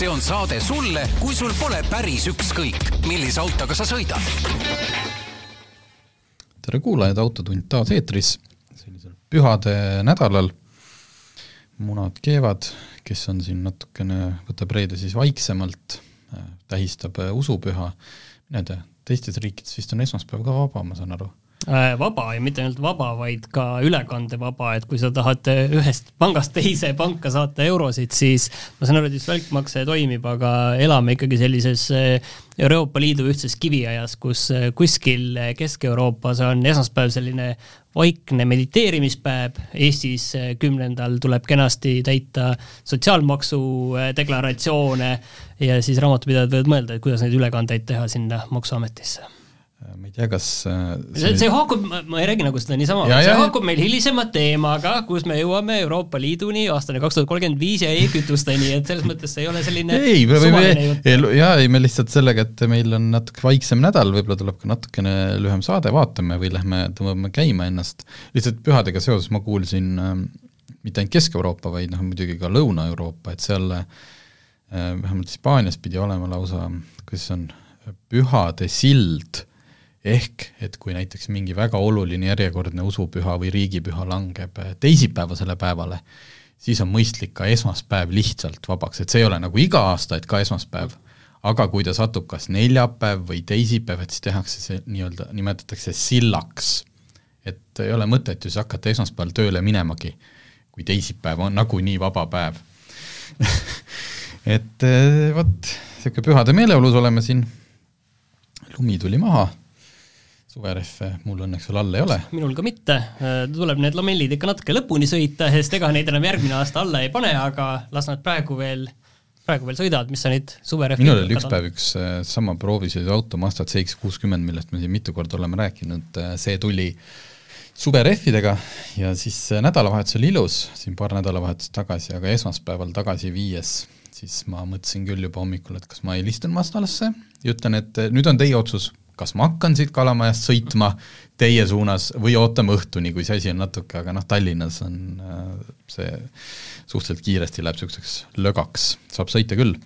see on saade sulle, kui sul pole päris ükskõik, millise autoga sa sõidad. tere kuulajad, Autotund taas eetris sellisel pühade nädalal. munad keevad, kes on siin natukene, võtab reede siis vaiksemalt, tähistab usupüha, mine tea, teistes riikides vist on esmaspäev ka vaba, ma saan aru Äh, vaba ja mitte ainult vaba, vaid ka ülekandevaba, et kui sa tahad ühest pangast teise panka saata eurosid, siis ma saan aru, et vist välkmakse toimib, aga elame ikkagi sellises äh, Euroopa Liidu ühtses kiviajas, kus äh, kuskil Kesk-Euroopas on esmaspäev selline vaikne mediteerimispäev, Eestis kümnendal tuleb kenasti täita sotsiaalmaksu deklaratsioone ja siis raamatupidajad võivad mõelda, et kuidas neid ülekandeid teha sinna Maksuametisse. Äh, ma ei tea, kas äh, see, see haakub, ma ei räägi nagu seda niisama, see haakub meil hilisema teemaga, kus me jõuame Euroopa Liiduni aastani kaks tuhat kolmkümmend viis ja e-kütusteni, et selles mõttes see ei ole selline ei, me võime, jaa, ei me lihtsalt sellega, et meil on natuke vaiksem nädal, võib-olla tuleb ka natukene lühem saade, vaatame või lähme tõmbame käima ennast. lihtsalt pühadega seoses ma kuulsin äh, mitte ainult Kesk-Euroopa, vaid noh, muidugi ka Lõuna-Euroopa, et seal äh, vähemalt Hispaanias pidi olema lausa, kuidas see on, pühade sild ehk et kui näiteks mingi väga oluline järjekordne usupüha või riigipüha langeb teisipäevasele päevale, siis on mõistlik ka esmaspäev lihtsalt vabaks, et see ei ole nagu iga aasta, et ka esmaspäev, aga kui ta satub kas neljapäev või teisipäev, et siis tehakse see nii-öelda, nimetatakse sillaks. et ei ole mõtet ju siis hakata esmaspäeval tööle minemagi, kui teisipäev on nagunii vaba päev. Et eh, vot, niisugune pühade meeleolus oleme siin, lumi tuli maha suverehve mul õnneks veel all ei ole. minul ka mitte, tuleb need lamellid ikka natuke lõpuni sõita, sest ega neid enam järgmine aasta alla ei pane, aga las nad praegu veel, praegu veel sõidavad, mis sa neid suverehve minul oli üks päev üks äh, sama proovisõiduauto Mazda CX kuuskümmend, millest me siin mitu korda oleme rääkinud, äh, see tuli suverehvidega ja siis äh, nädalavahetus oli ilus, siin paar nädalavahetust tagasi, aga esmaspäeval tagasi viies siis ma mõtlesin küll juba hommikul, et kas ma helistan Mazdalasse. Ja ütlen, et nüüd on teie otsus, kas ma hakkan siit Kalamajast sõitma teie suunas või ootame õhtuni, kui see asi on natuke, aga noh, Tallinnas on äh, see suhteliselt kiiresti läheb niisuguseks lögaks, saab sõita küll.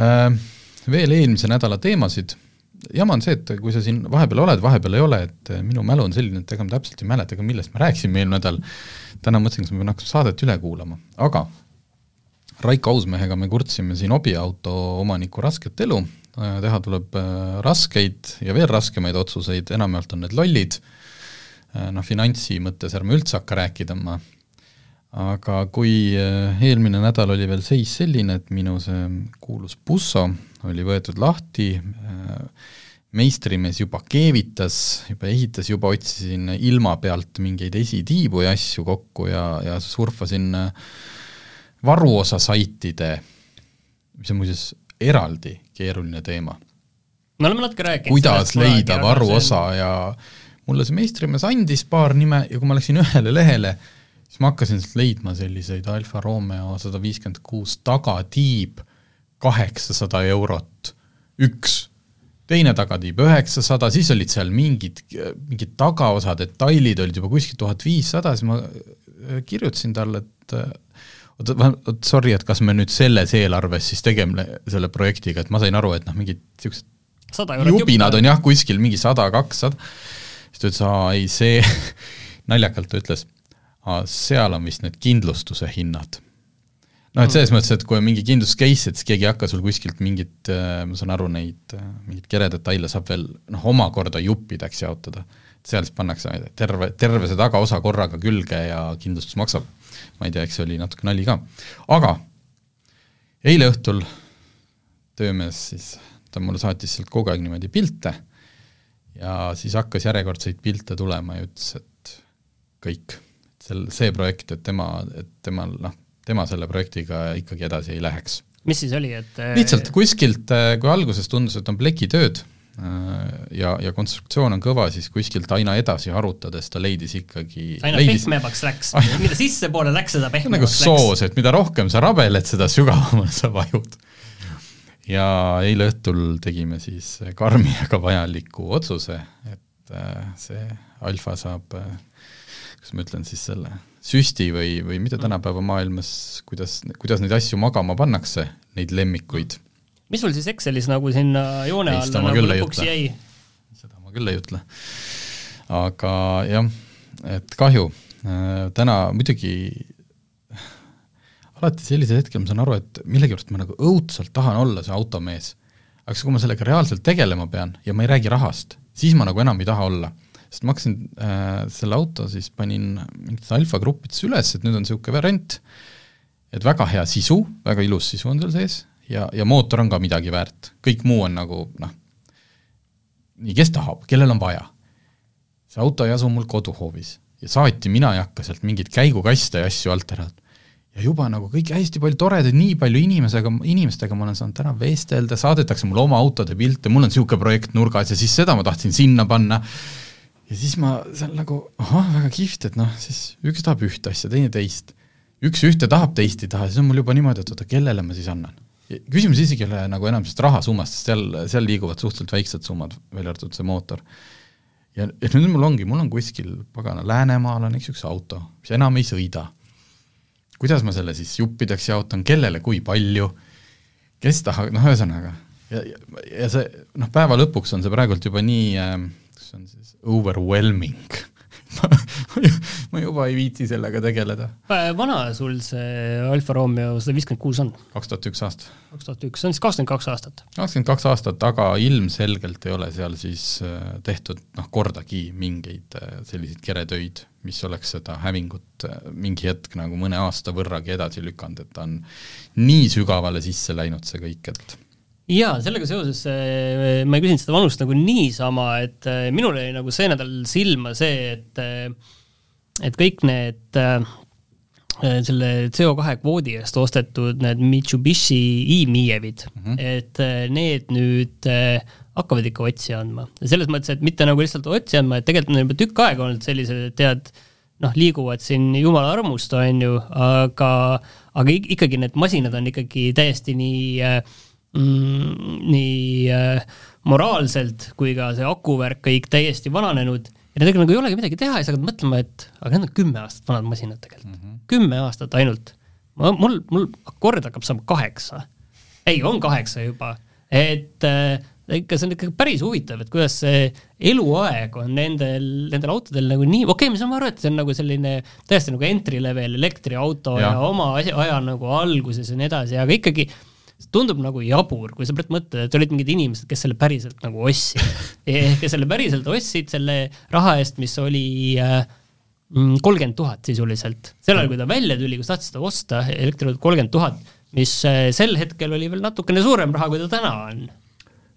Äh, veel eelmise nädala teemasid, jama on see, et kui sa siin vahepeal oled, vahepeal ei ole, et minu mälu on selline, et ega ma täpselt ei mäleta ka, millest me rääkisime eelmine nädal, täna mõtlesin, kas ma pean hakkama saadet üle kuulama, aga Raiko Ausmehega me kurtsime siin hobiauto omaniku rasket elu, Äh, teha tuleb äh, raskeid ja veel raskemaid otsuseid, enamjaolt on need lollid, äh, noh finantsi mõttes ärme üldse hakka rääkima, aga kui eelmine nädal oli veel seis selline, et minu see kuulus busso oli võetud lahti, meistrimees juba keevitas, juba ehitas, juba otsisin ilma pealt mingeid esitiibu ja asju kokku ja, ja surfasin varuosa saitide, mis on muuseas eraldi keeruline teema. me oleme natuke rääkinud kuidas leida varuosa ja mulle see meistrimees andis paar nime ja kui ma läksin ühele lehele, siis ma hakkasin sealt leidma selliseid Alfa Romeo sada viiskümmend kuus tagatiib, kaheksasada eurot, üks, teine tagatiib üheksasada, siis olid seal mingid, mingid tagaosa detailid olid juba kuskil tuhat viissada, siis ma kirjutasin talle, et oot, oot sorry, et kas me nüüd selles eelarves siis tegeme selle projektiga, et ma sain aru, et noh, mingid niisugused jubinad on jah, kuskil mingi sada, kakssada, siis ta ütles, aa ei, see naljakalt ta ütles, aa, seal on vist need kindlustuse hinnad. noh, et selles mõttes, et kui on mingi kindlus case, et siis keegi ei hakka sul kuskilt mingit, äh, ma saan aru, neid äh, mingeid keredetaile saab veel noh, omakorda juppideks jaotada. seal siis pannakse terve, terve see tagaosa korraga külge ja kindlustus maksab ma ei tea, eks see oli natuke nali ka, aga eile õhtul töömees siis, ta mulle saatis sealt kogu aeg niimoodi pilte ja siis hakkas järjekordseid pilte tulema ja ütles, et kõik, sel, see projekt, et tema, et temal noh, tema selle projektiga ikkagi edasi ei läheks. mis siis oli, et lihtsalt kuskilt, kui alguses tundus, et on plekitööd, ja, ja konstruktsioon on kõva, siis kuskilt aina edasi harutades ta leidis ikkagi aina leidis... pehmemaks läks, mida sissepoole läks, seda pehmemaks nagu läks. nagu soos, et mida rohkem sa rabeled, seda sügavamale sa vajud. ja eile õhtul tegime siis karmi aga vajaliku otsuse, et äh, see Alfa saab äh, kuidas ma ütlen siis selle, süsti või, või mida tänapäeva maailmas, kuidas, kuidas neid asju magama pannakse, neid lemmikuid. Mis sul siis Excelis nagu sinna joone Ei, alla nagu lõpuks jäi? seda ma küll ei ütle. aga jah, et kahju, täna muidugi alati sellisel hetkel ma saan aru, et millegipärast ma nagu õudselt tahan olla see automees. aga siis, kui ma sellega reaalselt tegelema pean ja ma ei räägi rahast, siis ma nagu enam ei taha olla. sest ma hakkasin äh, selle auto siis panin mingites alfagruppides üles, et nüüd on niisugune variant, et väga hea sisu, väga ilus sisu on seal sees ja, ja mootor on ka midagi väärt, kõik muu on nagu noh, nii, kes tahab, kellel on vaja. see auto ei asu mul koduhoovis ja saati mina ei hakka sealt mingeid käigukaste ja asju alt ära. ja juba nagu kõik hästi palju toredaid, nii palju inimesega, inimestega ma olen saanud täna vestelda, saadetakse mulle oma autode pilte, mul on niisugune projekt nurgas ja siis seda ma tahtsin sinna panna. ja siis ma seal nagu, ahah, väga kihvt, et noh, siis üks tahab ühte asja, teine teist. üks ühte tahab, teist ei taha, siis on mul juba niimoodi, et oota, kellele ma siis annan küsimus isegi ei ole nagu enam sellest rahasummast, sest seal, seal liiguvad suhteliselt väiksed summad, välja arvatud see mootor. ja, ja nüüd mul ongi, mul on kuskil, pagana, Läänemaal on üks, üks auto, mis enam ei sõida. kuidas ma selle siis juppideks jaotan, kellele kui palju, kes tahab, noh ühesõnaga, ja, ja, ja see noh, päeva lõpuks on see praegult juba nii äh,, see on siis overwhelming ma juba ei viitsi sellega tegeleda. vana sul see Alfa Romeo sada viiskümmend kuus on? kaks tuhat üks aasta. kaks tuhat üks, see on siis kakskümmend kaks aastat? kakskümmend kaks aastat, aga ilmselgelt ei ole seal siis äh, tehtud noh, kordagi mingeid äh, selliseid keretöid, mis oleks seda hävingut äh, mingi hetk nagu mõne aasta võrragi edasi lükanud, et ta on nii sügavale sisse läinud, see kõik, et jaa, sellega seoses äh, ma ei küsinud seda vanust nagu niisama, et äh, minul jäi nagu see nädal silma see, et äh, et kõik need selle CO2 kvoodi eest ostetud need Mitsubishi e-Mievid mm, -hmm. et need nüüd hakkavad ikka otsi andma. selles mõttes, et mitte nagu lihtsalt otsi andma, et tegelikult on juba tükk aega olnud sellised, tead, noh, liiguvad siin jumala armust, on ju, aga, aga ikkagi need masinad on ikkagi täiesti nii äh, mm, nii äh, moraalselt kui ka see akuvärk kõik täiesti vananenud ja nendega nagu ei olegi midagi teha ja sa hakkad mõtlema, et aga need on kümme aastat vanad masinad tegelikult mm, -hmm. kümme aastat ainult. ma, mul, mul akord hakkab saama kaheksa. ei, on kaheksa juba, et äh, ikka see on ikka päris huvitav, et kuidas see eluaeg on nendel, nendel autodel nagu nii, okei okay,, ma saan aru, et see on nagu selline täiesti nagu entry level elektriauto ja, ja oma asja, aja nagu alguses ja nii edasi, aga ikkagi see tundub nagu jabur, kui sa praegu mõtled, et olid mingid inimesed, kes selle päriselt nagu ostsid. ehk kes selle päriselt ostsid selle raha eest, mis oli äh, kolmkümmend tuhat sisuliselt. sel ajal, kui ta välja tuli, kus tahtsid seda osta, elektriautot kolmkümmend tuhat, mis äh, sel hetkel oli veel natukene suurem raha, kui ta täna on.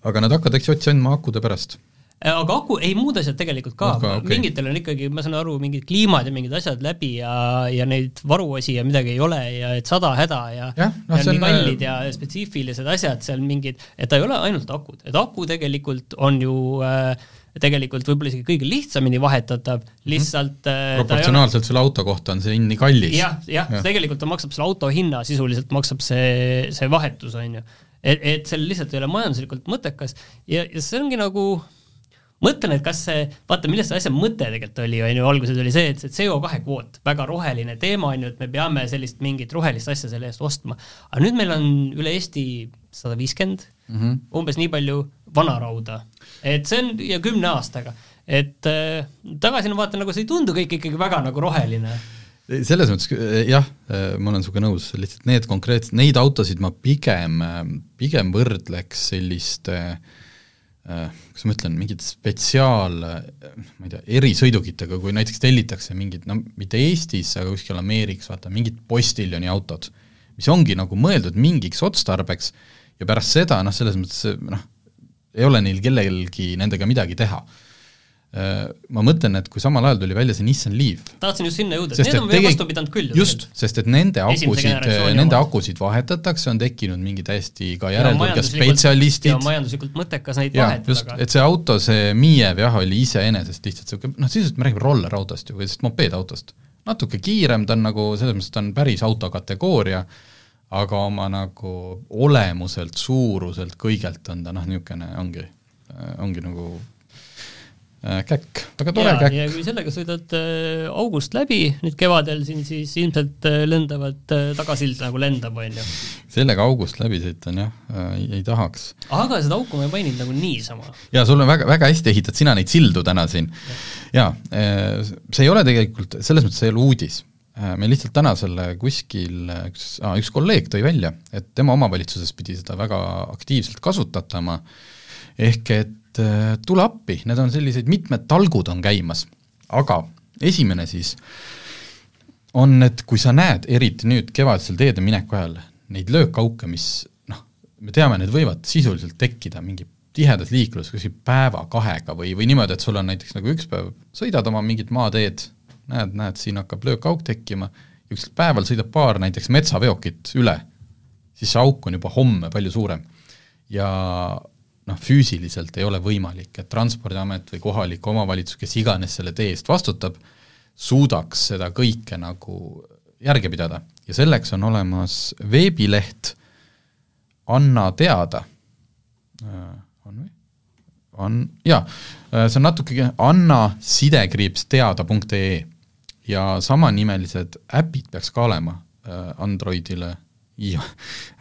aga nad hakkavad eks otsi andma akude pärast Äh, aga aku, ei muud asjad tegelikult ka Aga, okay. mingitel on ikkagi, ma saan aru, mingid kliimad ja mingid asjad läbi ja, ja neid varuosi ja midagi ei ole ja et sada häda ja, ja, no, ja nii on... kallid ja spetsiifilised asjad seal mingid, et ta ei ole ainult akud, et aku tegelikult on ju äh, tegelikult võib-olla isegi kõige lihtsamini vahetatav, lihtsalt äh, proportsionaalselt ole... selle auto kohta on see nii kallis. jah, jah ja., tegelikult ta maksab selle auto hinna, sisuliselt maksab see, see vahetus, on ju. et, et see lihtsalt ei ole majanduslikult mõttekas ja, ja see ongi nagu mõtlen, et kas see, vaata, milles see asja mõte tegelikult oli, on ju, alguses oli see, et see CO2 kvoot, väga roheline teema on ju, et me peame sellist mingit rohelist asja selle eest ostma. aga nüüd meil on üle Eesti sada viiskümmend, mhm. umbes nii palju vanarauda, et see on ja kümne aastaga, et äh, tagasi no vaata, nagu see ei tundu kõik ikkagi väga nagu roheline selles mõttes jah, ma olen sinuga nõus, lihtsalt need konkreetsed, neid autosid ma pigem, pigem võrdleks selliste äh, Äh, kuidas ma ütlen, mingid spetsiaal, ma ei tea, erisõidukitega, kui näiteks tellitakse mingid, no mitte Eestis, aga kuskil Ameerikas, vaata, mingid postiljoni autod, mis ongi nagu mõeldud mingiks otstarbeks ja pärast seda noh, selles mõttes noh, ei ole neil kellelgi nendega midagi teha. Äh, ma mõtlen, et kui samal ajal tuli välja see Nissan Leaf tahtsin just sinna jõuda, need on veel vastu pidanud küll. just, sest et nende akusid, nende akusid vahetatakse, on tekkinud mingi täiesti ka järeltulgespetsialistid. ja majanduslikult mõttekas neid ja, vahetada. et see auto, see Miev jah, oli iseenesest lihtsalt niisugune, noh sisuliselt me räägime rollerautost ju, või sellest mopeedautost. natuke kiirem, ta on nagu, selles mõttes ta on päris auto kategooria, aga oma nagu olemuselt, suuruselt, kõigelt on ta noh, niisugune ongi, ongi nagu äh, käkk, väga tore ja, käkk. ja kui sellega sõidad äh, august läbi nüüd kevadel siin, siis ilmselt äh, lendavad äh, tagasild nagu lendab, on ju. sellega august läbi sõita on jah äh,, ei tahaks. aga seda auku ma ei maininud nagu niisama. jaa, sul on väga, väga hästi ehitad sina neid sildu täna siin. jaa, äh, see ei ole tegelikult, selles mõttes see ei ole uudis. Äh, me lihtsalt täna selle kuskil, üks ah,, üks kolleeg tõi välja, et tema omavalitsuses pidi seda väga aktiivselt kasutatama, ehk et et äh, tule appi, need on sellised, mitmed talgud on käimas. aga esimene siis on, et kui sa näed, eriti nüüd kevadisel teede mineku ajal, neid löökauke, mis noh, me teame, need võivad sisuliselt tekkida mingi tihedas liikluses kuskil päeva-kahega või, või niimoodi, et sul on näiteks nagu üks päev, sõidad oma mingit maateed, näed, näed, siin hakkab löökauk tekkima, ükskord päeval sõidab paar näiteks metsaveokit üle, siis see auk on juba homme palju suurem. ja noh, füüsiliselt ei ole võimalik, et Transpordiamet või kohalik omavalitsus, kes iganes selle tee eest vastutab, suudaks seda kõike nagu järge pidada. Ja selleks on olemas veebileht Anna teada, äh, on või? on, jaa, äh, see on natuke Anna sidekriips teada.ee ja samanimelised äpid peaks ka olema äh, Androidile ja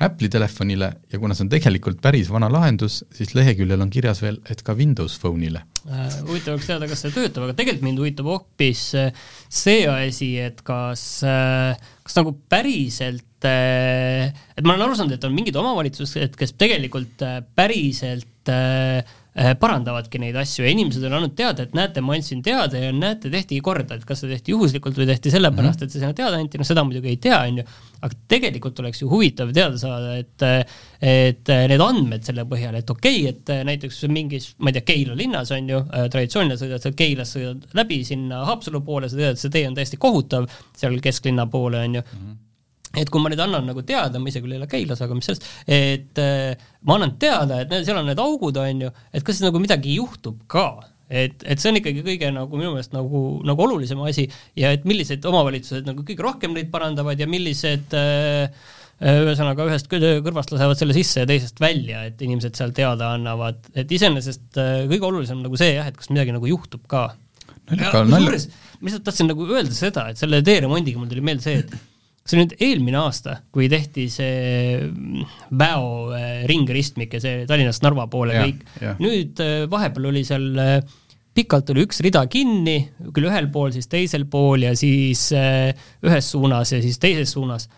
Apple'i telefonile ja kuna see on tegelikult päris vana lahendus, siis leheküljel on kirjas veel, et ka Windows Phone'ile. Äh, huvitav oleks teada, kas see töötab, aga tegelikult mind huvitab hoopis äh, see asi, et kas, äh, kas nagu päriselt, et ma olen aru saanud, et on mingid omavalitsused, kes tegelikult päriselt Äh, parandavadki neid asju ja inimesed on andnud teada, et näete, ma andsin teada ja näete, tehti korda, et kas see tehti juhuslikult või tehti sellepärast et see sinna teada anti, no seda muidugi ei tea, on ju, aga tegelikult oleks ju huvitav teada saada, et et need andmed selle põhjal, et okei okay,, et näiteks mingis, ma ei tea, Keila linnas on ju, äh, traditsiooniline sõidad sa Keilas, sõidad läbi sinna Haapsalu poole, sa tead, see tee on täiesti kohutav, seal kesklinna poole, on ju. Mm, -hmm et kui ma nüüd annan nagu teada, ma ise küll ei ole Keilas, aga mis sellest, et äh, ma annan teada, et seal on need augud, on ju, et kas nagu midagi juhtub ka, et, et see on ikkagi kõige nagu minu meelest nagu, nagu olulisem asi ja et millised omavalitsused nagu kõige rohkem neid parandavad ja millised äh, ühesõnaga ühest kõrvast lasevad selle sisse ja teisest välja, et inimesed seal teada annavad, et iseenesest äh, kõige olulisem nagu see jah, et kas midagi nagu juhtub ka. kusjuures ma lihtsalt tahtsin nagu öelda seda, et selle teeremondiga mul tuli meelde see, et see oli nüüd eelmine aasta, kui tehti see mm, Väo äh, ringristmik ja see Tallinnast Narva poole ja, kõik. nüüd äh, vahepeal oli seal äh, pikalt oli üks rida kinni, küll ühel pool, siis teisel pool ja siis ühes suunas ja siis teises suunas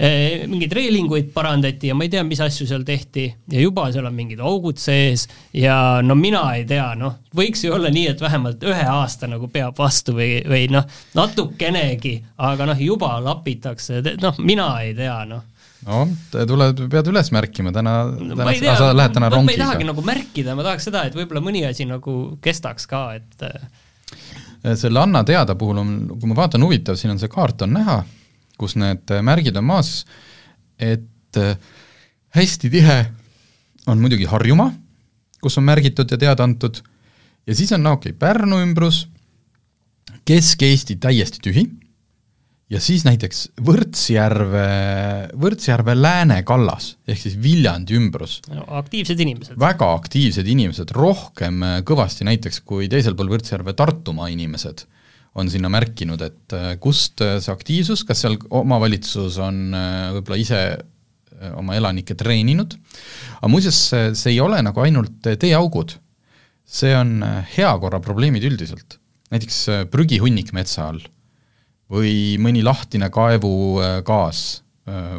mingeid reelinguid parandati ja ma ei tea, mis asju seal tehti. Ja juba seal on mingid augud sees ja no mina ei tea, noh, võiks ju olla nii, et vähemalt ühe aasta nagu peab vastu või, või noh, natukenegi, aga noh, juba lapitakse, noh, mina ei tea, noh. No tuled, pead üles märkima täna, täna, sa lähed täna rongiga. ma ei tahagi nagu märkida, ma tahaks seda, et võib-olla mõni asi nagu kestaks ka, et äh, selle Anna teada puhul on, kui ma vaatan, huvitav, siin on see kaart on näha kus need märgid on maas, et äh, hästi tihe on muidugi Harjumaa, kus on märgitud ja teada antud, ja siis on no okei okay,, Pärnu ümbrus, Kesk-Eesti täiesti tühi, ja siis näiteks Võrtsjärve, Võrtsjärve Lääne-Kallas, ehk siis Viljandi ümbrus no,. aktiivsed inimesed. väga aktiivsed inimesed, rohkem äh, kõvasti näiteks kui teisel pool Võrtsjärve Tartumaa inimesed on sinna märkinud, et äh, kust äh, see aktiivsus, kas seal omavalitsus on äh, võib-olla ise oma elanikke treeninud, aga muuseas, see ei ole nagu ainult teeaugud, see on heakorraprobleemid üldiselt. näiteks prügihunnik metsa all või mõni lahtine kaevugaas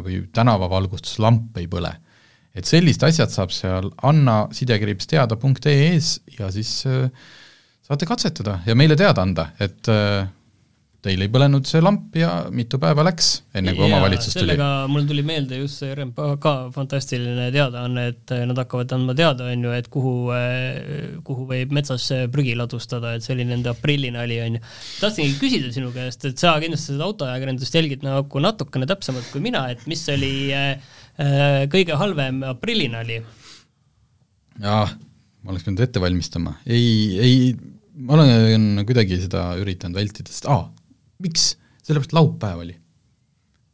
või tänavavalgustuslamp ei põle. et sellised asjad saab seal Anna sidekriips teada.ee-s ja siis äh, saate katsetada ja meile teada anda, et äh, teil ei põlenud see lamp ja mitu päeva läks, enne kui omavalitsus tuli. sellega mul tuli meelde just see RMK fantastiline teadaanne, et äh, nad hakkavad andma teada, on ju, et kuhu, äh, kuhu võib metsas prügi ladustada, et see oli nende aprillinali, on ju. tahtsingi küsida sinu käest, et sa kindlasti seda autoajakirjandust jälgid nagu natukene täpsemalt kui mina, et mis oli kõige halvem aprillinali? jah, ma oleks pidanud ette valmistama, ei, ei ma olen kuidagi seda üritanud vältida, sest aa, miks, sellepärast laupäev oli.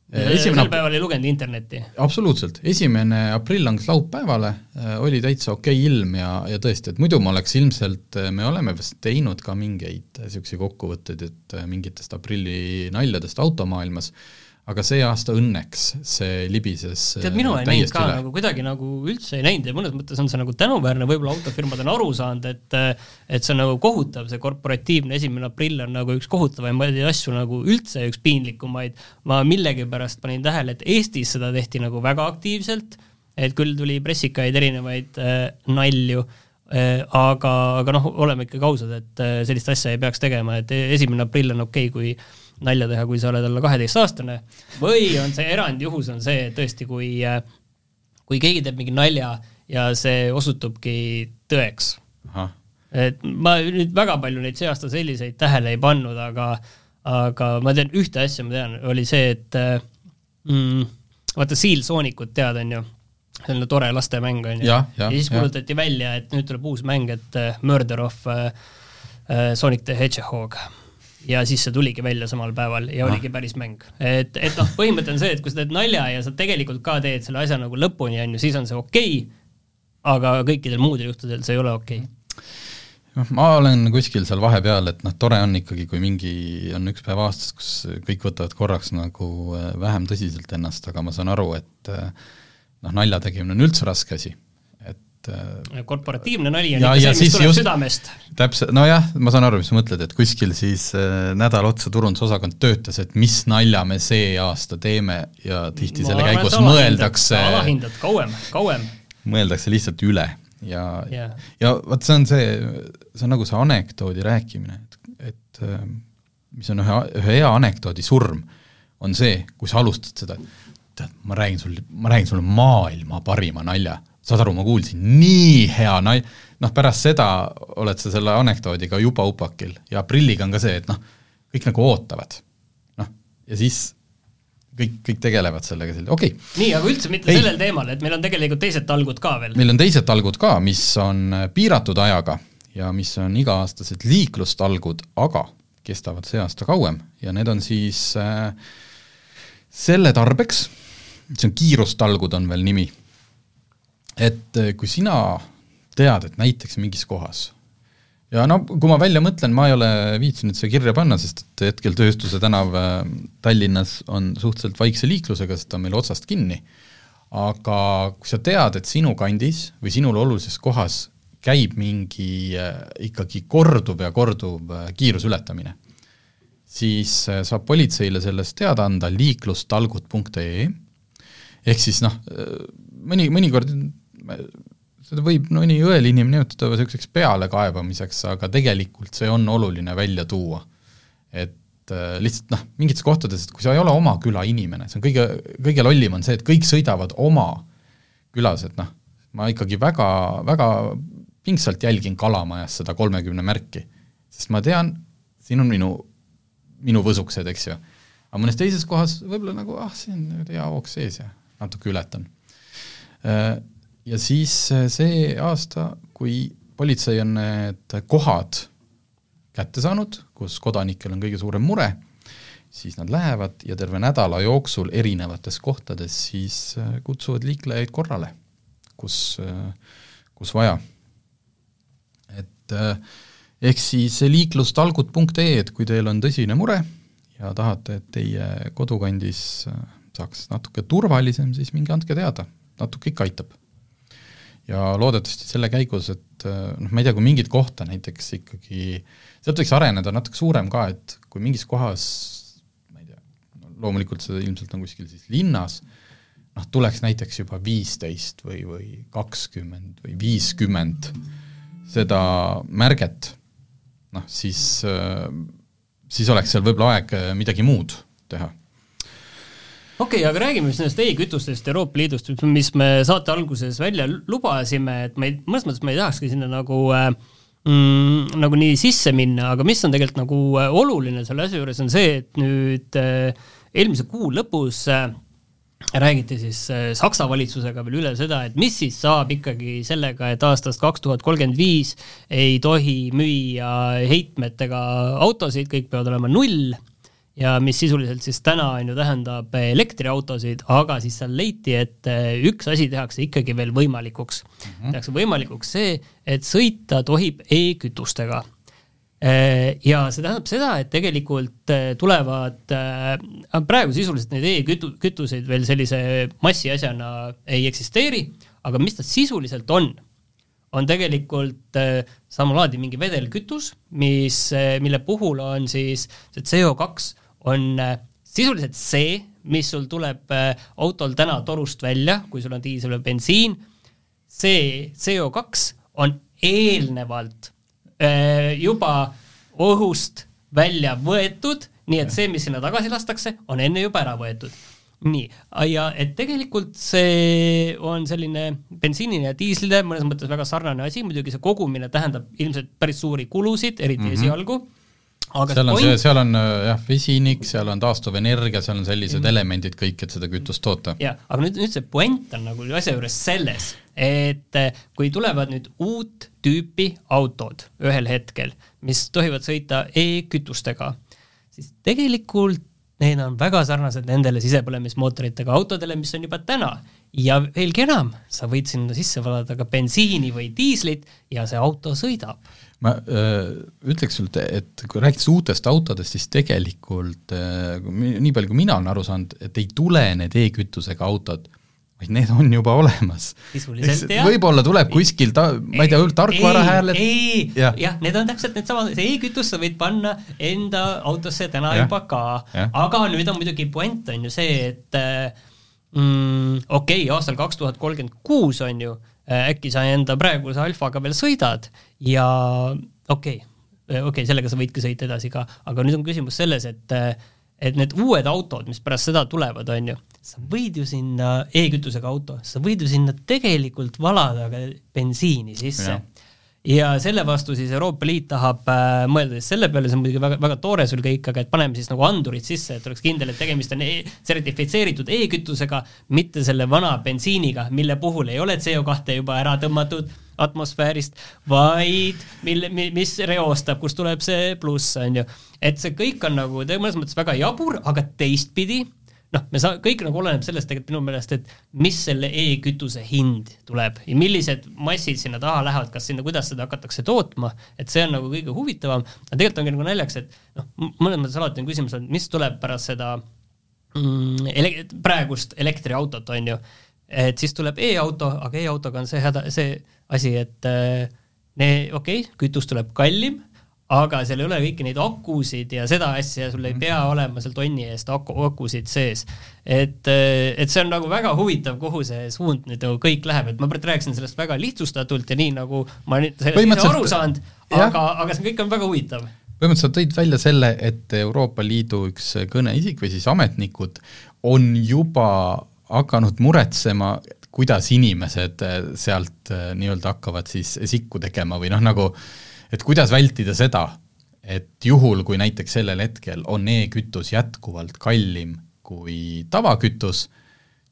esimene sel päeval ei lugenud internetti? absoluutselt, esimene aprill langes laupäevale, oli täitsa okei okay ilm ja, ja tõesti, et muidu ma oleks ilmselt, me oleme vist teinud ka mingeid niisuguseid kokkuvõtteid, et mingitest aprilli naljadest automaailmas, aga see aasta õnneks see libises tead, minu ei näinud ka üle. nagu kuidagi nagu üldse ei näinud ja mõnes mõttes on see nagu tänuväärne, võib-olla autofirmad on aru saanud, et et see on nagu kohutav, see korporatiivne esimene aprill on nagu üks kohutavamaid asju nagu üldse üks piinlikumaid, ma millegipärast panin tähele, et Eestis seda tehti nagu väga aktiivselt, et küll tuli pressikaid erinevaid äh, nalju äh,, aga, aga noh, oleme ikkagi ausad, et äh, sellist asja ei peaks tegema, et esimene aprill on okei okay,, kui nalja teha, kui sa oled alla kaheteistaastane, või on see erandjuhus, on see tõesti, kui, kui keegi teeb mingi nalja ja see osutubki tõeks. et ma nüüd väga palju neid see aasta selliseid tähele ei pannud, aga, aga ma tean ühte asja, ma tean, oli see, et mm, vaata Seal Soonikut tead, on ju, selline tore lastemäng on ju, ja, ja, ja siis kuulutati välja, et nüüd tuleb uus mäng, et Murder of uh, Sonic the Hedgehog ja siis see tuligi välja samal päeval ja ah. oligi päris mäng. et, et noh, põhimõte on see, et kui sa teed nalja ja sa tegelikult ka teed selle asja nagu lõpuni, on ju, siis on see okei okay,, aga kõikidel muudel juhtudel see ei ole okei okay. noh, ma olen kuskil seal vahepeal, et noh, tore on ikkagi, kui mingi, on üks päev aastas, kus kõik võtavad korraks nagu äh, vähem tõsiselt ennast, aga ma saan aru, et äh, noh, nalja tegemine on üldse raske asi et korporatiivne nali on ja, ikka see, mis tuleb just, südamest. täpselt, nojah, ma saan aru, mis sa mõtled, et kuskil siis äh, nädal otsa turundusosakond töötas, et mis nalja me see aasta teeme ja tihti ma selle arvan, käigus mõeldakse alahindad kauem, kauem. mõeldakse lihtsalt üle ja yeah., ja vot see on see, see on nagu see anekdoodi rääkimine, et, et äh, mis on ühe, ühe hea anekdoodi surm, on see, kui sa alustad seda, et tead, ma räägin sulle, ma räägin sulle maailma parima nalja saad aru, ma kuulsin, nii hea nai-, noh pärast seda oled sa selle anekdoodiga juba upakil ja aprilliga on ka see, et noh, kõik nagu ootavad. noh, ja siis kõik, kõik tegelevad sellega, okei okay.. nii, aga üldse mitte Ei. sellel teemal, et meil on tegelikult teised talgud ka veel. meil on teised talgud ka, mis on piiratud ajaga ja mis on iga-aastased liiklustalgud, aga kestavad see aasta kauem ja need on siis äh, selle tarbeks, see on kiirustalgud, on veel nimi et eh, kui sina tead, et näiteks mingis kohas ja no kui ma välja mõtlen, ma ei ole viitsinud seda kirja panna, sest et hetkel Tööstuse tänav eh, Tallinnas on suhteliselt vaikse liiklusega, sest ta on meil otsast kinni, aga kui sa tead, et sinu kandis või sinule olulises kohas käib mingi äh, ikkagi korduv ja korduv äh, kiiruse ületamine, siis saab politseile sellest teada anda liiklustalgud.ee ehk siis noh, mõni, mõnikord seda võib mõni õelinim nimetada niisuguseks pealekaebamiseks, aga tegelikult see on oluline välja tuua. et äh, lihtsalt noh, mingites kohtades, et kui sa ei ole oma küla inimene, see on kõige, kõige lollim on see, et kõik sõidavad oma külas, et noh, ma ikkagi väga, väga pingsalt jälgin Kalamajas seda kolmekümne märki, sest ma tean, siin on minu, minu võsuksed, eks ju. aga mõnes teises kohas võib-olla nagu ah, siin hea hoog sees ja natuke ületan äh, ja siis äh, see aasta, kui politsei on need kohad kätte saanud, kus kodanikel on kõige suurem mure, siis nad lähevad ja terve nädala jooksul erinevates kohtades siis äh, kutsuvad liiklejaid korrale, kus, äh, kus vaja. et ehk siis liiklustalgud.ee, et kui teil on tõsine mure ja tahate, et teie kodukandis saaks natuke turvalisem, siis minge andke teada, natuke ikka aitab ja loodetavasti selle käigus, et äh, noh, ma ei tea, kui mingit kohta näiteks ikkagi, sealt võiks areneda natuke suurem ka, et kui mingis kohas, ma ei tea, loomulikult see ilmselt on kuskil siis linnas, noh, tuleks näiteks juba viisteist või, või kakskümmend või viiskümmend seda märget, noh siis, äh, siis oleks seal võib-olla aeg äh, midagi muud teha okei okay,, aga räägime siis nendest e-kütustest Euroopa Liidust, mis me saate alguses välja lubasime, et ma ei, mõnes mõttes ma ei tahakski sinna nagu äh, mm, nagu nii sisse minna, aga mis on tegelikult nagu äh, oluline selle asja juures, on see, et nüüd äh, eelmise kuu lõpus räägiti siis Saksa valitsusega veel üle seda, et mis siis saab ikkagi sellega, et aastast kaks tuhat kolmkümmend viis ei tohi müüa heitmetega autosid, kõik peavad olema null ja mis sisuliselt siis täna on ju tähendab elektriautosid, aga siis seal leiti, et üks asi tehakse ikkagi veel võimalikuks mm. -hmm. tehakse võimalikuks see, et sõita tohib e-kütustega ja see tähendab seda, et tegelikult tulevad, praegu sisuliselt neid e-kütu-, kütuseid veel sellise massiasjana ei eksisteeri, aga mis ta sisuliselt on, on tegelikult äh, sama laadi mingi vedelkütus, mis, äh, mille puhul on siis see CO2 on äh, sisuliselt see, mis sul tuleb autol täna torust välja, kui sul on diisel või bensiin, see CO2 on eelnevalt juba õhust välja võetud, nii et see, mis sinna tagasi lastakse, on enne juba ära võetud. Nii, ja et tegelikult see on selline bensiinile ja diislile mõnes mõttes väga sarnane asi, muidugi see kogumine tähendab ilmselt päris suuri kulusid, eriti mm -hmm. esialgu aga seal on point... see, seal on äh, jah, vesinik, seal on taastuvenergia, seal on sellised mm elemendid kõik, et seda kütust toota. jah, aga nüüd, nüüd see puent on nagu asja juures selles, et äh, kui tulevad nüüd uut tüüpi autod ühel hetkel, mis tohivad sõita e-kütustega, siis tegelikult need on väga sarnased nendele sisepõlemismootoritega autodele, mis on juba täna. ja veelgi enam, sa võid sinna sisse valada ka bensiini või diislit ja see auto sõidab. Ma öö, äh, ütleks sulle, et kui rääkides uutest autodest, siis tegelikult öö, äh, nii palju, kui mina olen aru saanud, et ei tule need e-kütusega autod. Vaid need on juba olemas. võib-olla tuleb kuskil ta-, ma ei tea, tarkvarahääled ei, jah. Ja,, need on täpselt needsamad, see e-kütus sa võid panna enda autosse täna ja. juba ka, aga nüüd on muidugi puent on ju see, et mm, okei okay,, aastal kaks tuhat kolmkümmend kuus on ju, äkki sa enda praeguse Alfaga veel sõidad ja okei okay,, okei okay,, sellega sa võidki sõita edasi ka, aga nüüd on küsimus selles, et et need uued autod, mis pärast seda tulevad, on ju, sa võid ju sinna e-kütusega auto, sa võid ju sinna tegelikult valada ka bensiini sisse. Ja ja selle vastu siis Euroopa Liit tahab äh, mõelda siis selle peale, see on muidugi väga, väga toore sul kõik, aga et paneme siis nagu andurid sisse, et oleks kindel, et tegemist on e sertifitseeritud e-kütusega, mitte selle vana bensiiniga, mille puhul ei ole CO2 juba ära tõmmatud atmosfäärist, vaid mille, mis reostab, kust tuleb see pluss, on ju. et see kõik on nagu mõnes mõttes väga jabur, aga teistpidi noh, me saa-, kõik nagu oleneb sellest tegelikult minu meelest, et mis selle e-kütuse hind tuleb ja millised massid sinna taha lähevad, kas sinna, kuidas seda hakatakse tootma, et see on nagu kõige huvitavam, aga tegelikult ongi nagu naljakas, et noh, mõnes mõttes alati on küsimus, et mis tuleb pärast seda mm, ele-, praegust elektriautot, on ju, et siis tuleb e-auto, aga e-autoga on see häda, see asi, et äh, okei okay,, kütus tuleb kallim aga seal ei ole kõiki neid akusid ja seda asja, sul ei mhm. pea olema seal tonni eest aku, akusid sees. et, et see on nagu väga huvitav, kuhu see suund nüüd nagu kõik läheb, et ma praegu rääkisin sellest väga lihtsustatult ja nii, nagu ma nüüd sellest ise aru saanud, aga, aga see kõik on väga huvitav põhimõtteliselt tõid välja selle, et Euroopa Liidu üks kõneisik või siis ametnikud on juba hakanud muretsema, kuidas inimesed sealt nii-öelda hakkavad siis sikku tegema või noh, nagu äh, et kuidas vältida seda, et juhul, kui näiteks sellel hetkel on e-kütus jätkuvalt kallim kui tavakütus,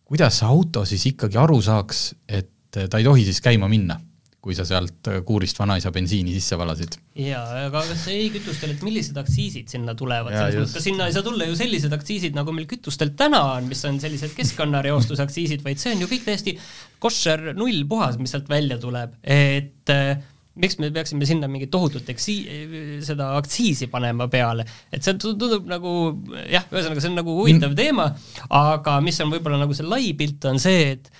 kuidas see auto siis ikkagi aru saaks, et ta ei tohi siis käima minna, kui sa sealt kuurist vanaisa bensiini sisse valasid? jaa, aga kas e-kütustel, et millised aktsiisid sinna tulevad, selles mõttes, kas sinna ei saa tulla ju sellised aktsiisid, nagu meil kütustel täna on, mis on sellised keskkonnareostusaktsiisid, vaid see on ju kõik täiesti koššer null puhas, mis sealt välja tuleb, et äh, miks me peaksime sinna mingit tohutut eksi-, seda aktsiisi panema peale, et see tundub nagu jah, ühesõnaga see on nagu huvitav mm. teema, aga mis on võib-olla nagu see lai pilt, on see, et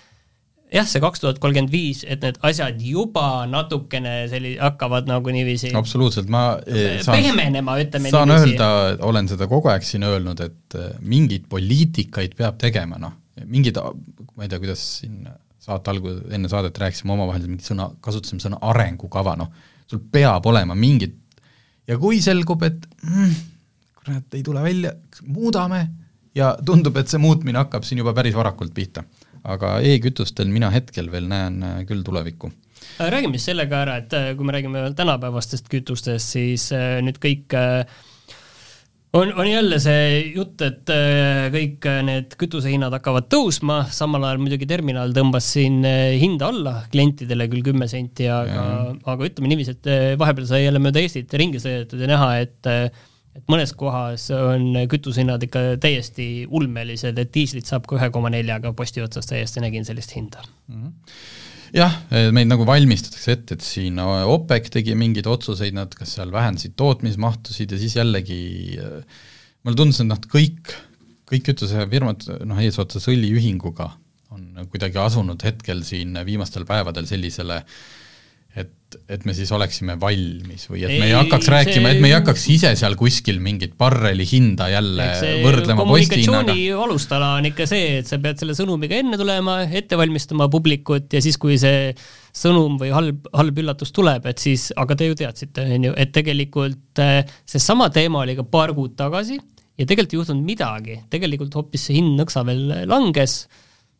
jah, see kaks tuhat kolmkümmend viis, et need asjad juba natukene selli-, hakkavad nagu niiviisi absoluutselt, ma eh, saan, pehmenema, ütleme saan niiviisi. öelda, olen seda kogu aeg siin öelnud, et eh, mingeid poliitikaid peab tegema, noh, mingid, ma ei tea, kuidas siin saate algu-, enne saadet rääkisime omavahel mingit sõna, kasutasime sõna arengukava, noh, sul peab olema mingid ja kui selgub, et mm, kurat, ei tule välja, muudame ja tundub, et see muutmine hakkab siin juba päris varakult pihta. aga e-kütustel mina hetkel veel näen äh, küll tulevikku räägime siis selle ka ära, et äh, kui me räägime tänapäevastest kütustest, siis äh, nüüd kõik äh, on, on jälle see jutt, et äh, kõik need kütusehinnad hakkavad tõusma, samal ajal muidugi terminal tõmbas siin äh, hinda alla klientidele küll kümme senti, aga, aga ütleme niiviisi, et äh, vahepeal sai jälle mööda Eestit ringi sõidetud ja näha, et et mõnes kohas on kütusehinnad ikka täiesti ulmelised, et diislit saab ka ühe koma neljaga posti otsas täiesti nägin sellist hinda mm. -hmm jah, meid nagu valmistatakse ette, et siin OPEC tegi mingeid otsuseid, nad kas seal vähendasid tootmismahtusid ja siis jällegi mulle tundus, et noh, kõik, kõik kütusefirmad, noh eesotsas õliühinguga on kuidagi asunud hetkel siin viimastel päevadel sellisele äh, et, et me siis oleksime valmis või et ei, me ei hakkaks rääkima see..., et me ei hakkaks ise seal kuskil mingit barreli hinda jälle võrdlema kommunikatsiooni alustala on ikka see, et sa pead selle sõnumiga enne tulema, ette valmistama publikut ja siis, kui see sõnum või halb, halb üllatus tuleb, et siis, aga te ju teadsite, on ju, et tegelikult eh, seesama teema oli ka paar kuud tagasi ja tegelikult ei juhtunud midagi, tegelikult hoopis see hind nõksa veel langes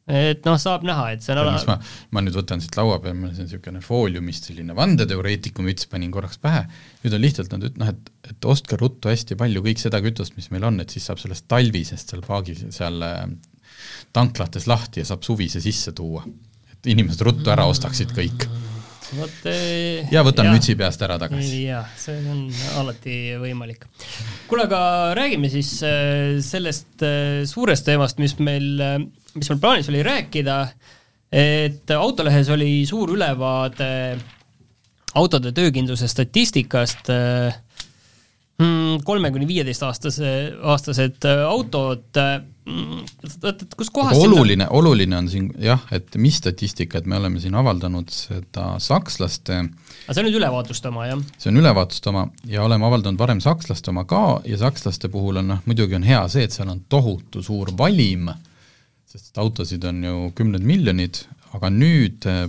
et noh, saab näha, et see on ala... ma, ma nüüd võtan siit laua peal, mul on niisugune fooliumist selline vandeteoreetiku müts, panin korraks pähe, nüüd on lihtsalt nad üt-, noh, et, et ostke ruttu hästi palju kõik seda kütust, mis meil on, et siis saab sellest talvisest seal paagis, seal äh, tanklates lahti ja saab suvise sisse tuua. et inimesed ruttu ära ostaksid kõik vot eh, ja võtan mütsi peast ära tagasi. jah, see on alati võimalik. kuule, aga räägime siis eh, sellest eh, suurest teemast, mis meil, mis meil plaanis oli rääkida, et Autolehes oli suur ülevaade autode töökindluse statistikast mm, kolme kuni viieteist aastase, aastased autod et, et kus kohas oluline sinna..., oluline on siin jah, et mis statistika, et me oleme siin avaldanud seda sakslaste aga see on nüüd ülevaatuste oma, jah? see on ülevaatuste oma ja oleme avaldanud varem sakslaste oma ka ja sakslaste puhul on noh, muidugi on hea see, et seal on tohutu suur valim, sest autosid on ju kümned miljonid, aga nüüd äh,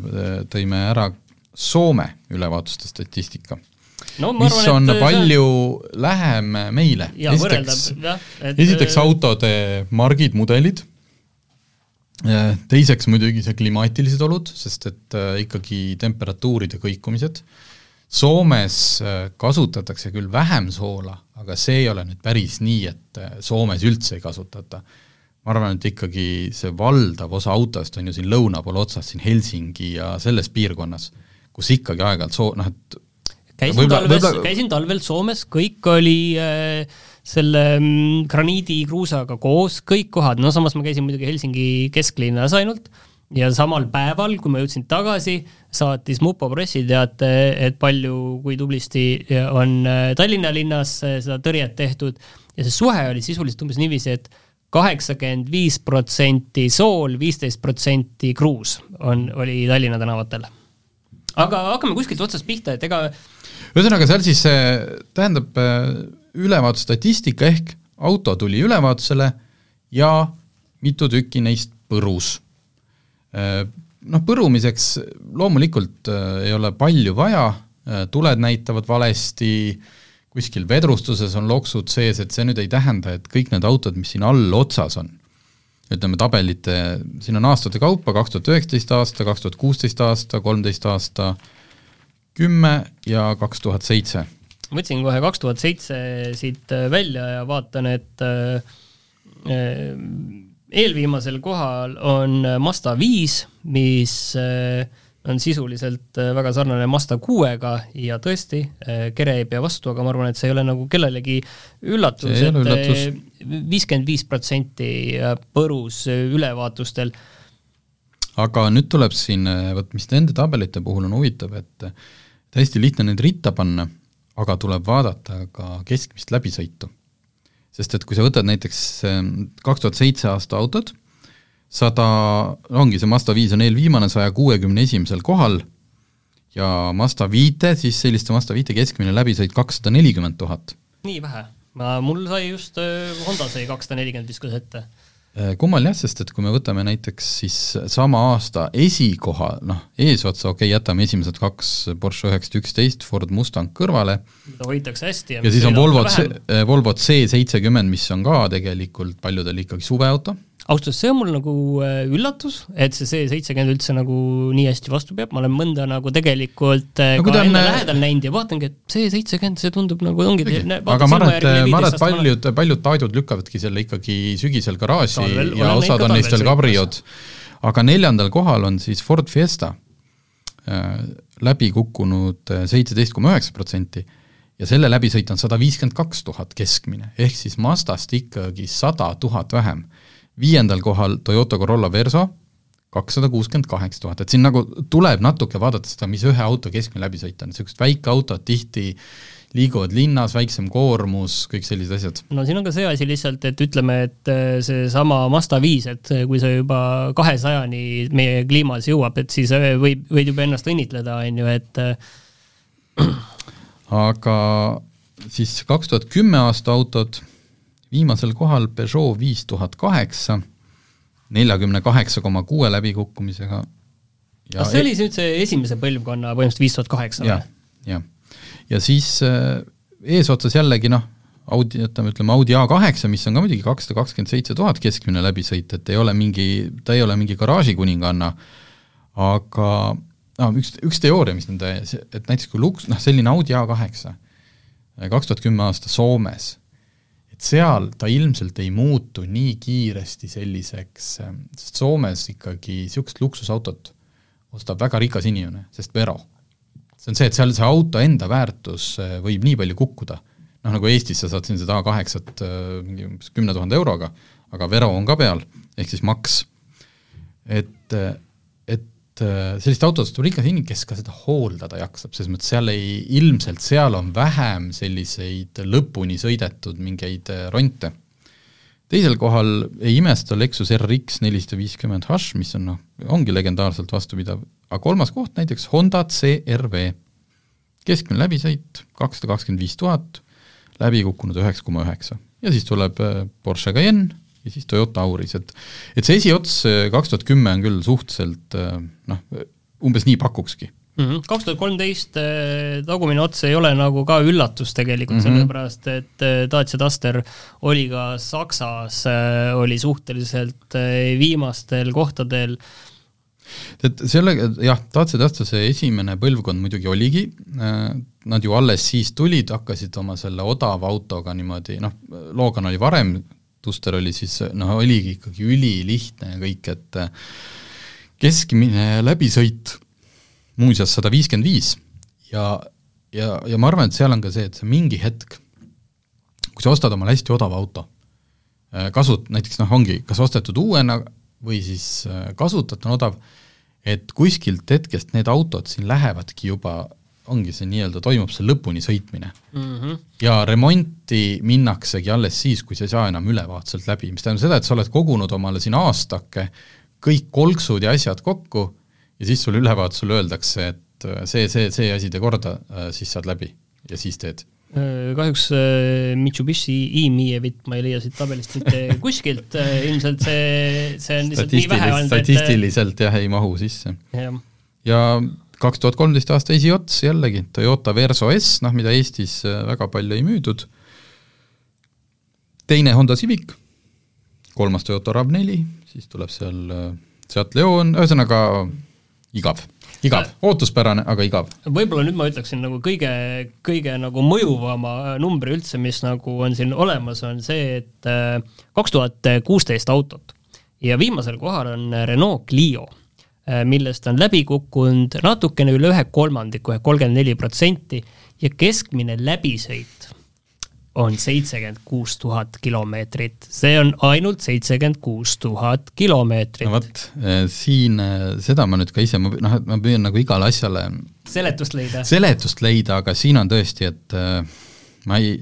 tõime ära Soome ülevaatuste statistika no, mis arvan, on palju see... lähem meile. esiteks, et... esiteks autode margid, mudelid, teiseks muidugi see klimaatilised olud, sest et äh, ikkagi temperatuuride kõikumised, Soomes äh, kasutatakse küll vähem soola, aga see ei ole nüüd päris nii, et äh, Soomes üldse ei kasutata. ma arvan, et ikkagi see valdav osa autost on ju siin lõuna pool otsas, siin Helsingi ja selles piirkonnas, kus ikkagi aeg-ajalt soo-, noh et käisin talves, käisin talvel Soomes, kõik oli äh, selle mm, graniidikruusaga koos, kõik kohad, no samas ma käisin muidugi Helsingi kesklinnas ainult ja samal päeval, kui ma jõudsin tagasi, saatis Mupo pressiteate, et palju, kui tublisti on äh, Tallinna linnas äh, seda tõrjet tehtud ja see suhe oli sisuliselt umbes niiviisi, et kaheksakümmend viis protsenti sool, viisteist protsenti kruus on, oli Tallinna tänavatel. aga hakkame kuskilt otsast pihta, et ega ühesõnaga, seal siis tähendab äh, ülevaatusstatistika ehk auto tuli ülevaatusele ja mitu tükki neist põrus. Äh, noh, põrumiseks loomulikult ei ole palju vaja, tuled näitavad valesti, kuskil vedrustuses on loksud sees, et see nüüd ei tähenda, et kõik need autod, mis siin all otsas on, ütleme tabelite, siin on aastate kaupa, kaks tuhat üheksateist aasta, kaks tuhat kuusteist aasta, kolmteist aasta, kümme ja kaks tuhat seitse. võtsin kohe kaks tuhat seitse siit äh, välja ja vaatan, et äh, äh, eelviimasel kohal on Mazda viis, mis on sisuliselt väga sarnane Mazda kuuega ja tõesti, kere ei pea vastu, aga ma arvan, et see ei ole nagu kellelegi üllatus, et viiskümmend viis protsenti põrus ülevaatustel aga nüüd tuleb siin, vot mis nende tabelite puhul on huvitav, et hästi lihtne neid ritta panna, aga tuleb vaadata ka keskmist läbisõitu. sest et kui sa võtad näiteks ehm, kaks tuhat seitse aasta autod, sada, ongi see Mazda viis on eelviimane saja kuuekümne esimesel kohal ja Mazda viite, siis selliste Mazda viite keskmine läbisõit kakssada nelikümmend tuhat. nii vähe? mul sai just, Honda sai kakssada nelikümmend viskas ette kummaline jah, sest et kui me võtame näiteks siis sama aasta esikoha, noh, eesotsa, okei okay,, jätame esimesed kaks Porsche üheksasada üksteist, Ford Mustang kõrvale, hoitakse hästi ja, ja siis on Volvo C, Volvo C seitsekümmend, mis on ka tegelikult paljudel ikkagi suveauto ausalt öeldes see on mul nagu äh, üllatus, et see C70 üldse nagu nii hästi vastu peab, ma olen mõnda nagu tegelikult äh, no, ka enne on... lähedal näinud ja vaatangi, et C70, see tundub nagu ongi aga ma arvan, et, ma arvan, et paljud, paljud Taidud lükkavadki selle ikkagi sügisel garaaži Talvel, ja osad on neist veel kabriod, aga neljandal kohal on siis Ford Fiesta äh,, läbi kukkunud äh, seitseteist koma üheksa protsenti ja selle läbisõit on sada viiskümmend kaks tuhat keskmine, ehk siis Mazdast ikkagi sada tuhat vähem. Viiendal kohal Toyota Corolla Verso, kakssada kuuskümmend kaheksa tuhat, et siin nagu tuleb natuke vaadata seda, mis ühe auto keskmine läbisõit on, niisugused väikeautod tihti liiguvad linnas, väiksem koormus, kõik sellised asjad. no siin on ka see asi lihtsalt, et ütleme, et äh, seesama Mazda viis, et kui see juba kahesajani meie kliimas jõuab, et siis äh, võib, võid juba ennast õnnitleda, on ju, et äh, aga siis kaks tuhat kümme aasta autod, viimasel kohal Peugeot viis tuhat kaheksa, neljakümne kaheksa koma kuue läbikukkumisega. kas see oli nüüd see esimese põlvkonna põhimõtteliselt viis tuhat kaheksa või? jah, jah ja siis äh, eesotsas jällegi noh, Audi, ütleme, ütleme Audi A8, mis on ka muidugi kakssada kakskümmend seitse tuhat keskmine läbisõit, et ei ole mingi, ta ei ole mingi garaažikuninganna, aga no üks, üks teooria, mis nende, et näiteks kui luks-, noh selline Audi A8, kaks tuhat kümme aasta Soomes, et seal ta ilmselt ei muutu nii kiiresti selliseks, sest Soomes ikkagi niisugust luksusautot ostab väga rikas inimene, sest Vero see on see, et seal see auto enda väärtus äh, võib nii palju kukkuda, noh nagu Eestis sa saad siin seda A8-t äh, mingi umbes kümne tuhande euroga, aga Vero on ka peal, ehk siis maks. et, äh, et sellist autost tuleb ikka inimene, kes ka seda hooldada jaksab, selles mõttes seal ei, ilmselt seal on vähem selliseid lõpuni sõidetud mingeid ronte. teisel kohal ei imesta Lexus RX nelisada viiskümmend H, mis on noh, ongi legendaarselt vastupidav, aga kolmas koht näiteks Honda CRV, keskmine läbisõit kakssada kakskümmend viis tuhat, läbi kukkunud üheksa koma üheksa. ja siis tuleb äh, Porsche Cayenne ja siis Toyota Auris, et et see esiots kaks tuhat kümme on küll suhteliselt äh, noh, umbes nii pakukski mhm. kaks tuhat kolmteist tagumine ots ei ole nagu ka üllatus tegelikult mm, -hmm. sellepärast et Dacia Duster oli ka Saksas, oli suhteliselt viimastel kohtadel et selle, jah, Dacia Duster see esimene põlvkond muidugi oligi, nad ju alles siis tulid, hakkasid oma selle odava autoga niimoodi, noh, Logan oli varem, Duster oli siis, noh, oligi ikkagi ülilihtne ja kõik, et äh, keskmine läbisõit muuseas sada viiskümmend viis ja, ja, ja ma arvan, et seal on ka see, et see mingi hetk, kui sa ostad omale hästi odava auto, äh, kasut-, näiteks noh, ongi kas ostetud uuena või siis kasutatu on odav, et kuskilt hetkest need autod siin lähevadki juba, ongi see nii-öelda, toimub see lõpuni sõitmine mm. -hmm. ja remonti minnaksegi alles siis, kui sa ei saa enam ülevaatuselt läbi, mis tähendab seda, et sa oled kogunud omale siin aastake kõik kolksud ja asjad kokku ja siis sulle ülevaatusel öeldakse, et see, see, see asi tee korda, siis saad läbi ja siis teed Äh, kahjuks äh, Mitsubishi e-Mievit ma ei leia siit tabelist mitte kuskilt, äh, ilmselt see, see on lihtsalt nii vähe olnud, et statistiliselt jah, ei mahu sisse. ja kaks tuhat kolmteist aasta esiots jällegi, Toyota Verso S, noh mida Eestis väga palju ei müüdud, teine Honda Civic, kolmas Toyota RAV4, siis tuleb seal Seat Leon, ühesõnaga igav. Igav, ootuspärane, aga igav. võib-olla nüüd ma ütleksin nagu kõige, kõige nagu mõjuvama numbri üldse, mis nagu on siin olemas, on see, et äh, kaks tuhat kuusteist autot. Ja viimasel kohal on Renault Clio, äh, millest on läbi kukkunud natukene üle ühe kolmandiku ehk kolmkümmend neli protsenti ja keskmine läbisõit on seitsekümmend kuus tuhat kilomeetrit, see on ainult seitsekümmend kuus tuhat kilomeetrit. no vot, eh, siin eh, seda ma nüüd ka ise, ma noh, et ma püüan nagu igale asjale seletust leida. seletust leida, aga siin on tõesti, et ma ei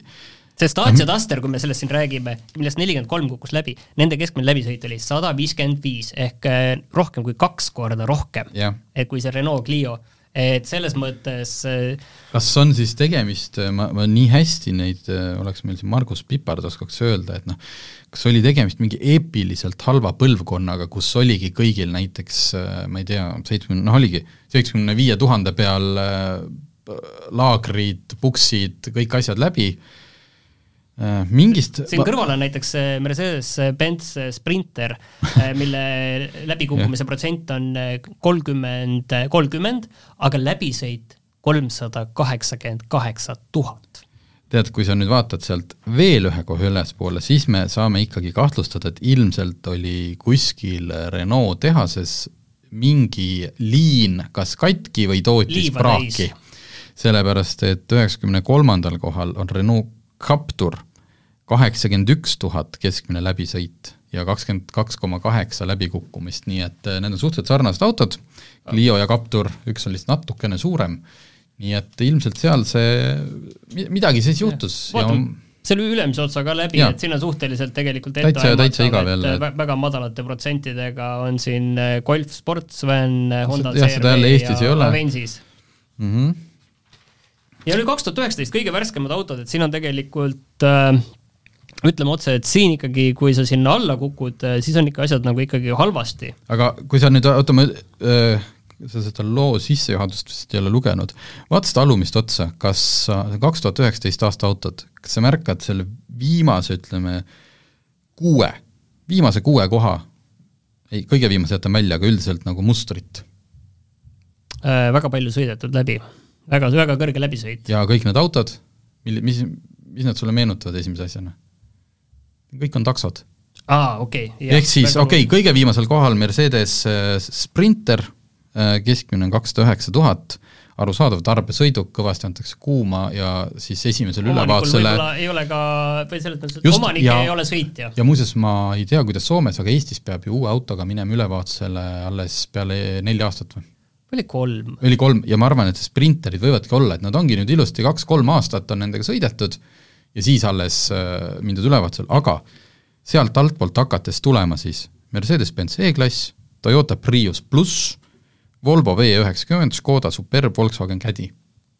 sest Dacia Duster, kui me sellest siin räägime, millest nelikümmend kolm kukkus läbi, nende keskmine läbisõit oli sada viiskümmend viis ehk rohkem kui kaks korda rohkem, et kui see Renault Clio. Et selles mõttes äh, kas on siis tegemist, ma, ma nii hästi neid, oleks meil siin Margus Pipard oskaks öelda, et noh, kas oli tegemist mingi eepiliselt halva põlvkonnaga, kus oligi kõigil näiteks ma ei tea, seitsmekümne, noh oligi seitsmekümne viie tuhande peal laagrid, puksid, kõik asjad läbi mingist siin kõrval on näiteks Mercedes-Benz Sprinter, äh, mille läbikukkumise protsent on äh, kolmkümmend, kolmkümmend, aga läbisõit kolmsada kaheksakümmend kaheksa tuhat. tead, kui sa nüüd vaatad sealt veel ühe koha ülespoole, siis me saame ikkagi kahtlustada, et ilmselt oli kuskil Renault tehases mingi liin kas katki või tootis Liiva praaki. sellepärast et üheksakümne kolmandal kohal on Renault Captur, kaheksakümmend üks tuhat keskmine läbisõit ja kakskümmend kaks koma kaheksa läbikukkumist, nii et äh, need on suhteliselt sarnased autod, Clio ja Captur, üks on lihtsalt natukene suurem, nii et ilmselt seal see, midagi siis juhtus ja, ja selle ülemise otsa ka läbi, et siin on suhteliselt tegelikult täitsa, täitsa igav jälle. väga madalate protsentidega on siin äh, Golf Sportsvan, äh, Honda CR-V ja Avensis mm. -hmm. ja nüüd kaks tuhat üheksateist kõige värskemad autod, et siin on tegelikult äh, ütleme otse, et siin ikkagi, kui sa sinna alla kukud, äh, siis on ikka asjad nagu ikkagi halvasti. aga kui sa nüüd, oota, ma äh, sa seda loo sissejuhatust vist ei ole lugenud, vaata seda alumist otsa, kas kaks tuhat üheksateist aasta autod, kas sa märkad selle viimase, ütleme, kuue, viimase kuue koha, ei, kõige viimase jätan välja, aga üldiselt nagu mustrit äh,? Väga palju sõidetud läbi, väga, väga kõrge läbisõit. ja kõik need autod, mil-, mis, mis nad sulle meenutavad esimese asjana? Kõik on taksod. aa, okei okay,. ehk siis, okei okay,, kõige viimasel kohal Mercedes äh, Sprinter, Äh, keskmine on kakssada üheksa tuhat, arusaadav, tarbesõiduk, kõvasti antakse kuuma ja siis esimesel ülevaatusele ei ole ka, või selles mõttes, et omanik ja, ei ole sõitja. ja muuseas, ma ei tea, kuidas Soomes, aga Eestis peab ju uue autoga minema ülevaatusele alles peale nelja aastat või? oli kolm. oli kolm ja ma arvan, et sprinterid võivadki olla, et nad ongi nüüd ilusti kaks-kolm aastat on nendega sõidetud ja siis alles äh, mindud ülevaatusele, aga sealt altpoolt hakates tulema siis Mercedes-Benz E-klass, Toyota Prius pluss, Volvo V üheksakümmend, Škoda Superb, Volkswagen Caddy,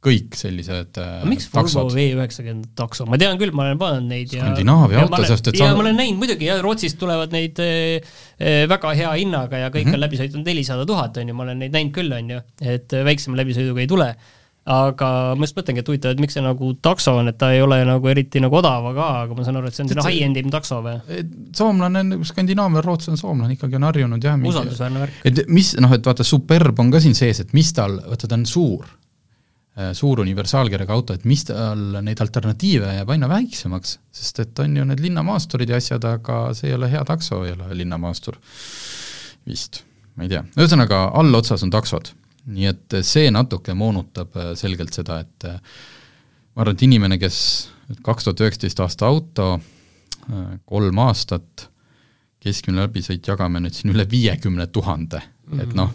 kõik sellised äh, miks taksod. Volvo V üheksakümmend takso, ma tean küll, ma olen vaadanud neid ja Skandinaavia auto, sest et ja sa... ma olen näinud muidugi ja Rootsist tulevad neid äh, äh väga hea hinnaga ja kõik mm -hmm. on läbi sõitnud nelisada tuhat, on ju, ma olen neid näinud küll, on ju, et väiksema läbisõiduga ei tule aga ma just mõtlengi, et huvitav, et miks see nagu takso on, et ta ei ole nagu eriti nagu odav ka, aga ma saan aru, et see on selline high-end im takso või? soomlane on, skandinaavia, rootslane, soomlane ikkagi on harjunud jah usaldusväärne värk. et mis, noh, et vaata, Superb on ka siin sees, et mis tal, vaata ta on suur, äh, suur universaalkirjaga auto, et mis tal neid alternatiive jääb aina väiksemaks, sest et on ju need linnamaasturid ja asjad, aga see ei ole hea takso, ei ole linnamaastur vist, ma ei tea, ühesõnaga allotsas on taksod nii et see natuke moonutab äh, selgelt seda, et äh, ma arvan, et inimene, kes kaks tuhat üheksateist aasta auto, kolm aastat, keskmine läbisõit jagame nüüd siin üle viiekümne tuhande, et mhm. noh,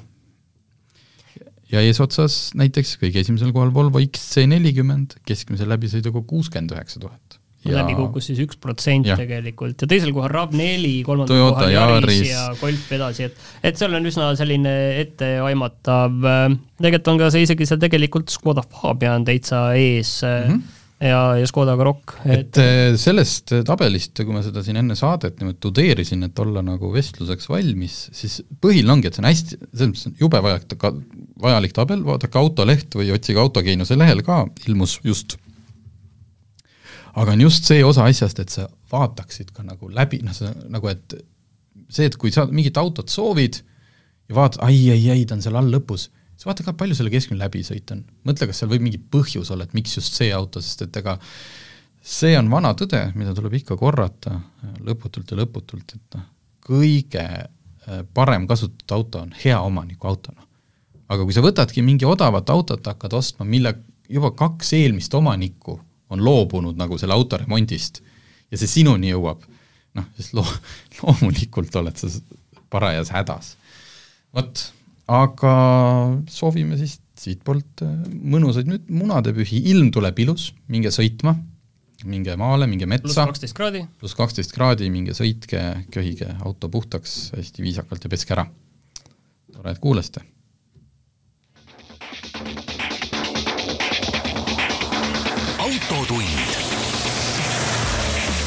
ja eesotsas näiteks kõige esimesel kohal Volvo XC nelikümmend, keskmise läbisõiduga kuuskümmend üheksa tuhat ja... läbi kukkus siis üks protsent tegelikult ja teisel kohal RAV4, kolmandal kohal Yaris ja Golf edasi, et et seal on üsna selline etteaimatav, äh, tegelikult on ka see isegi seal tegelikult Škoda Fabia on täitsa ees mm -hmm. ja, ja Škoda Karoq. et, äh, sellest tabelist, kui ma seda siin enne saadet niimoodi tudeerisin, et olla nagu vestluseks valmis, siis põhiline ongi, et see on hästi, selles mõttes on jube vajalik, vajalik tabel, vaadake autoleht või otsige Autogeeniuse lehel ka, ilmus just aga on just see osa asjast, et sa vaataksid ka nagu läbi, noh, sa nagu, et see, et kui sa mingit autot soovid ja vaatad, ai, ai, ai, ta on seal all lõpus, siis vaata ka, palju selle keskmine läbisõit on. mõtle, kas seal võib mingi põhjus olla, et miks just see auto, sest et ega see on vana tõde, mida tuleb ikka korrata lõputult ja lõputult, et noh, kõige äh, parem kasutatud auto on hea omaniku auto, noh. aga kui sa võtadki mingi odavat autot, hakkad ostma, mille juba kaks eelmist omanikku on loobunud nagu selle auto remondist ja see sinuni jõuab, noh, siis loo-, loomulikult oled sa parajas hädas. vot, aga soovime siis siitpoolt äh, mõnusaid nüüd munadepühi, ilm tuleb ilus, minge sõitma, minge maale, minge metsa. pluss kaksteist kraadi. pluss kaksteist kraadi, minge sõitke, köhige auto puhtaks hästi viisakalt ja peske ära. tore, et kuulasite